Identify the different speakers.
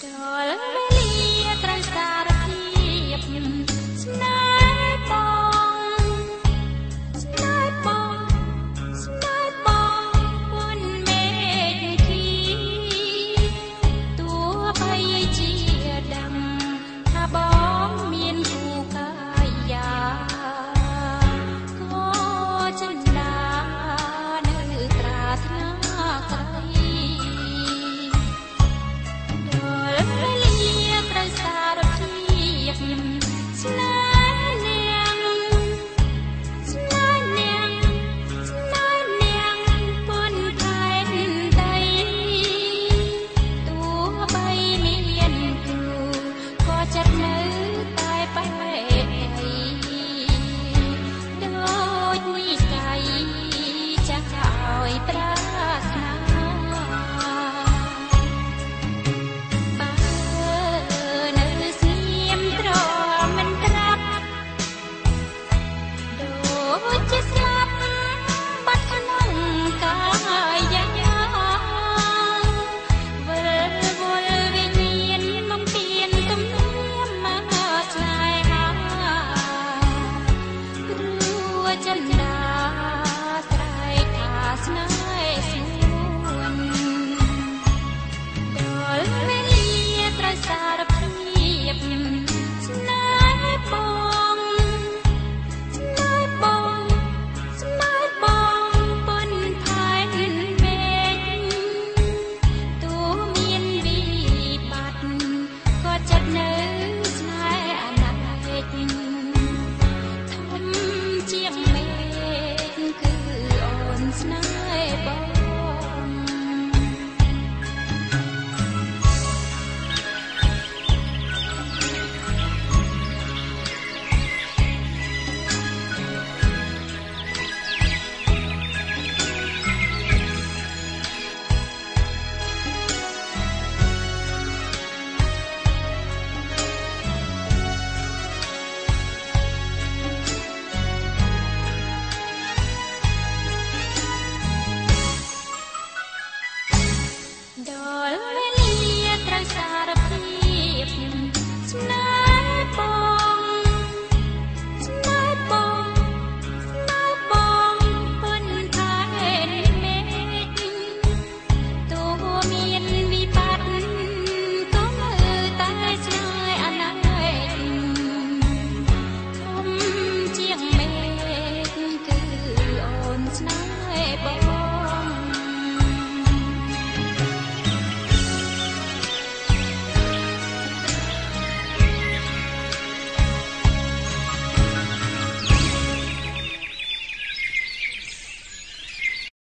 Speaker 1: darling. chập nơi